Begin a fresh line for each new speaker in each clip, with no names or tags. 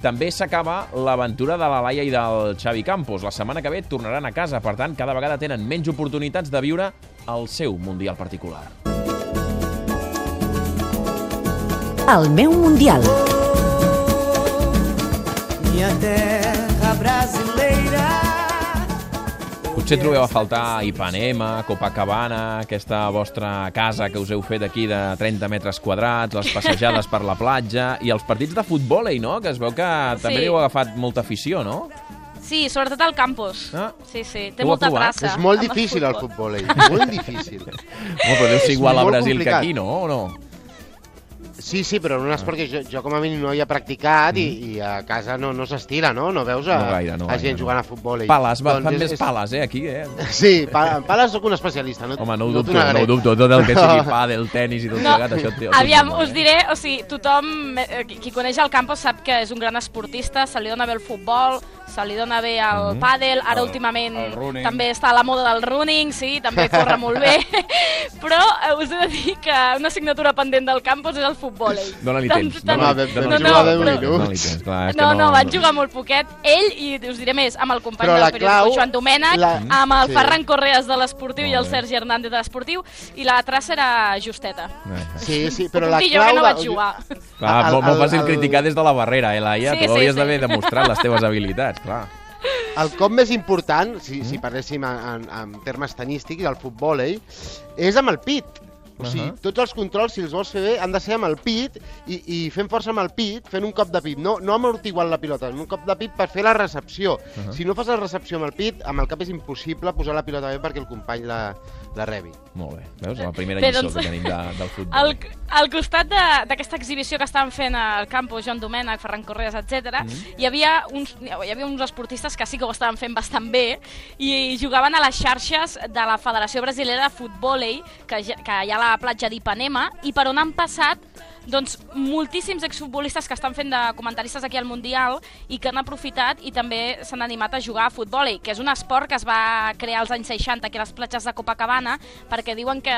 també s'acaba l'aventura de la Laia i del Xavi Campos. La setmana que ve tornaran a casa, per tant, cada vegada tenen menys oportunitats de viure el seu Mundial particular.
El meu Mundial.
Minha terra brasileira.
Potser trobeu a faltar Ipanema, Copacabana, aquesta vostra casa que us heu fet aquí de 30 metres quadrats, les passejades per la platja i els partits de futbol, eh, no? Que es veu que també
Sí.
heu agafat molta afició, no?
Sí, sobretot al campus.
Ah.
Sí, sí, té molta
provat?
traça.
És molt difícil el
futbol.
eh? Molt difícil.
Oh, però deu ser igual a Brasil
complicat.
que aquí, no? O no?
Sí, sí, però en un esport que jo, jo com a mínim no havia practicat i, i a casa no, no s'estila, no? No veus a,
Mm. No gaire, no
a gent
no.
jugant a futbol.
Pales, va,
Doncs
fan
és-
més
és-
pales, eh, aquí, eh?
Sí, pa, en pales sóc un especialista. No,
Home, no ho
no
dubto, no ho dubto. Tot el que sigui pàdel, tenis i tot
No,
plegat, això té
aviam, us diré, o sigui, tothom, eh, qui coneix el Campos sap que és un gran esportista, se li dona bé el futbol, se li dona bé el
Mhm.
pàdel, ara
El-
últimament
el
també està a la moda del running, sí, també corre molt bé, però eh, us he de dir que una assignatura pendent del Campos és el futbol.
Dóna-li
Tant-
temps.
tant-
Home, vam-
dóna-li
deu
Dóna-li
minuts.
temps, clar, és que
No, no, van jugar molt poquet. Ell, i us diré més, amb el company del
clau-
Joan Domènech,
la-
amb el
sí.
Ferran Correas de l'Esportiu i el. Sergi Hernández de l'Esportiu, i la traça era justeta.
Sí, sí, però la
jo
clau...
que no vaig jugar.
Clar,
El-
molt, molt
el-
fàcil
el-
criticar des de la barrera, eh, Laia?
Sí,
tu
sí,
hauries
sí.
d'haver demostrat les teves habilitats, clar.
El cop més important, si,
Mm.
si parléssim en, en, en termes tenístics, del futbol, eh, és amb el pit. O sigui,
Ahà.
tots els controls, si els vols fer bé, han de ser amb el pit i, i fent força amb el pit, fent un cop de pit. No, no amortiguant la pilota, un cop de pit per fer la recepció.
Ahà.
Si no fas la recepció amb el pit, amb el cap és impossible posar la pilota bé perquè el company la, la rebi.
Molt bé. Veus? La primera lliçó
doncs,
que tenim de, del futbol.
Al, al costat de- d'aquesta exhibició que estaven fent al campus Joan Domènech, Ferran Correas, etc,
Mm.
hi, havia uns, hi havia uns esportistes que sí que ho estaven fent bastant bé i jugaven a les xarxes de la Federació Brasilera de Futbol que, ja- que hi ha a la platja d'Ipanema i per on han passat doncs, moltíssims exfutbolistes que estan fent de comentaristes aquí al Mundial i que han aprofitat i també s'han animat a jugar a futbol, que és un esport que es va crear als anys 60 aquí a les platges de Copacabana perquè diuen que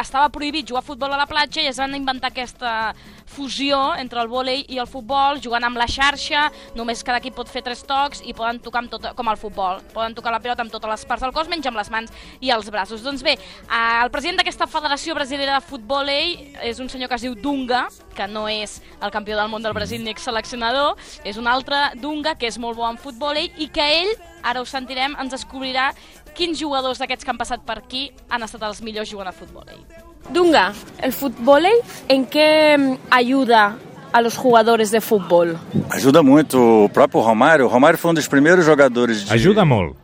estava prohibit jugar a futbol a la platja i es van inventar aquesta fusió entre el vòlei i el futbol, jugant amb la xarxa, només cada equip pot fer tres tocs i poden tocar amb tot, com al futbol, poden tocar la pilota amb totes les parts del cos, menys amb les mans i els braços. Doncs bé, eh, el president d'aquesta Federació Brasilera de Futbol és un senyor que es diu Dunga, que no és el campió del món del Brasil ni exseleccionador, és un altre Dunga que és molt bo en futbol i que ell, ara ho sentirem, ens descobrirà quins jugadors d'aquests que han passat per aquí han estat els millors jugant a futbol.
Dunga, ¿el fútbol en qué mm, ayuda a los jugadores de fútbol?
Ajuda muito. O próprio Romário, Romário foi um dos primeiros jogadores de
Ajuda molt.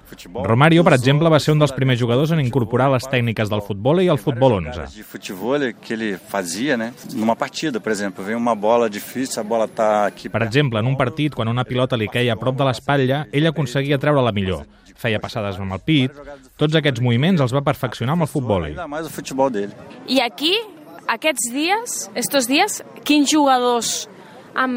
Romario, per exemple, va ser un dels primers jugadors en incorporar les tècniques del futbol i el futbol 11.
de futebol que ele fazia, né? Numa partida, por exemplo, vem uma bola difícil, a bola tá aqui
Per exemple, en un partit, quan una pilota li queia a prop de l'espatlla, ell aconseguia treure-la millor. Feia passades amb el pit. Tots aquests moviments els va perfeccionar amb el futbol.
I aquí, aquests dies, estos dies, quins jugadors han,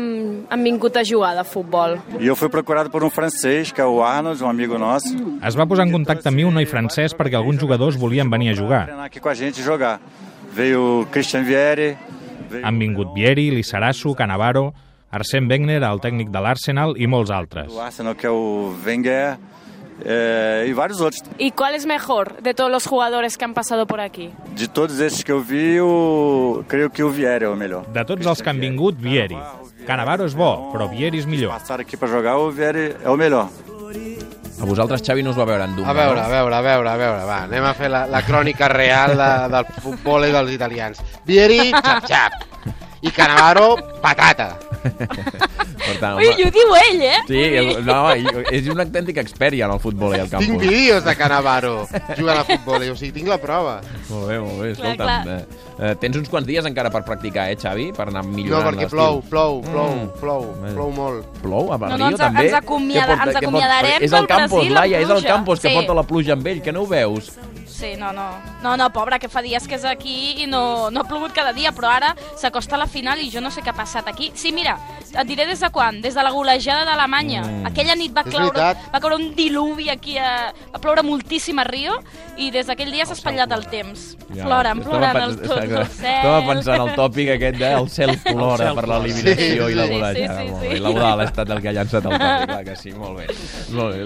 han vingut a jugar de futbol?
Eu fui procurado por um francês, que é o Arnold, um amigo nosso,
Es va posar en contacte amb mi un noi francès perquè alguns jugadors volien venir a jugar.
treinar aqui com a gente e jogar. Veio Christian Vieri,
Han vingut Vieri, Lissarasu, Canavaro, Arsène Wenger, el tècnic de l'Arsenal i molts altres.
do Arsenal, que é o Wenger, é, e vários outros.
¿Y cuál es mejor de todos los jugadores que han pasado por aquí?
De todos esses que eu vi, eu creio que o Vieri é o melhor.
De tots els que han vingut, Vieri. Canavaro és bo, però Vieri és millor.
Passaram aqui para jogar, o Vieri é o melhor.
A vosaltres, Xavi, no us va veure en Dunga,
A veure, a veure, a veure, a veure, va, anem a fer la, la crònica real de, del futbol i dels italians. Vieri, xap-xap. I Cannavaro, patata.
Per tant,
Ui, i ho diu ell, eh?
Sí, no, és un autèntic expert ja en el futbol i al
Tinc
campus.
vídeos de Cannavaro jugant a futbol, o sigui, tinc la prova.
Molt bé, molt bé,
Clar,
escolta'm.
clar.
Eh, eh, tens uns quants dies encara per practicar, eh, Xavi? Per anar
No,
millorant
perquè
l'estil.
plou, plou, plou,
Mm.
plou,
Bé.
plou molt.
Plou a
No,
Barrio,
no, ens-
també?
ens acomiada-
Què
ens acomiadarem
És el
del
Campos,
Brasil amb
Laia, és el
pluja.
Campos que
Sí.
porta la pluja amb ell, que no ho veus?
Sí, no, no. No, no, pobra, que fa dies que és aquí i no, no ha plogut cada dia, però ara s'acosta la final i jo no sé què ha passat aquí. Sí, mira, et diré des de quan? Des de la golejada d'Alemanya. Mm. Aquella nit va
veritat.
va caure un diluvi aquí, a, va ploure moltíssim a Rio i des d'aquell dia s'ha espatllat el temps. Ploren, ploren els, tots els cels.
Estava pensant el tòpic aquest de el cel plora
cel
per l'eliminació
plora.
i la
Sí, sí,
golejada.
sí,
molt
sí.
bé. Laudar l'estat del que ha llançat el tòpic, clar que sí, molt bé. Molt bé.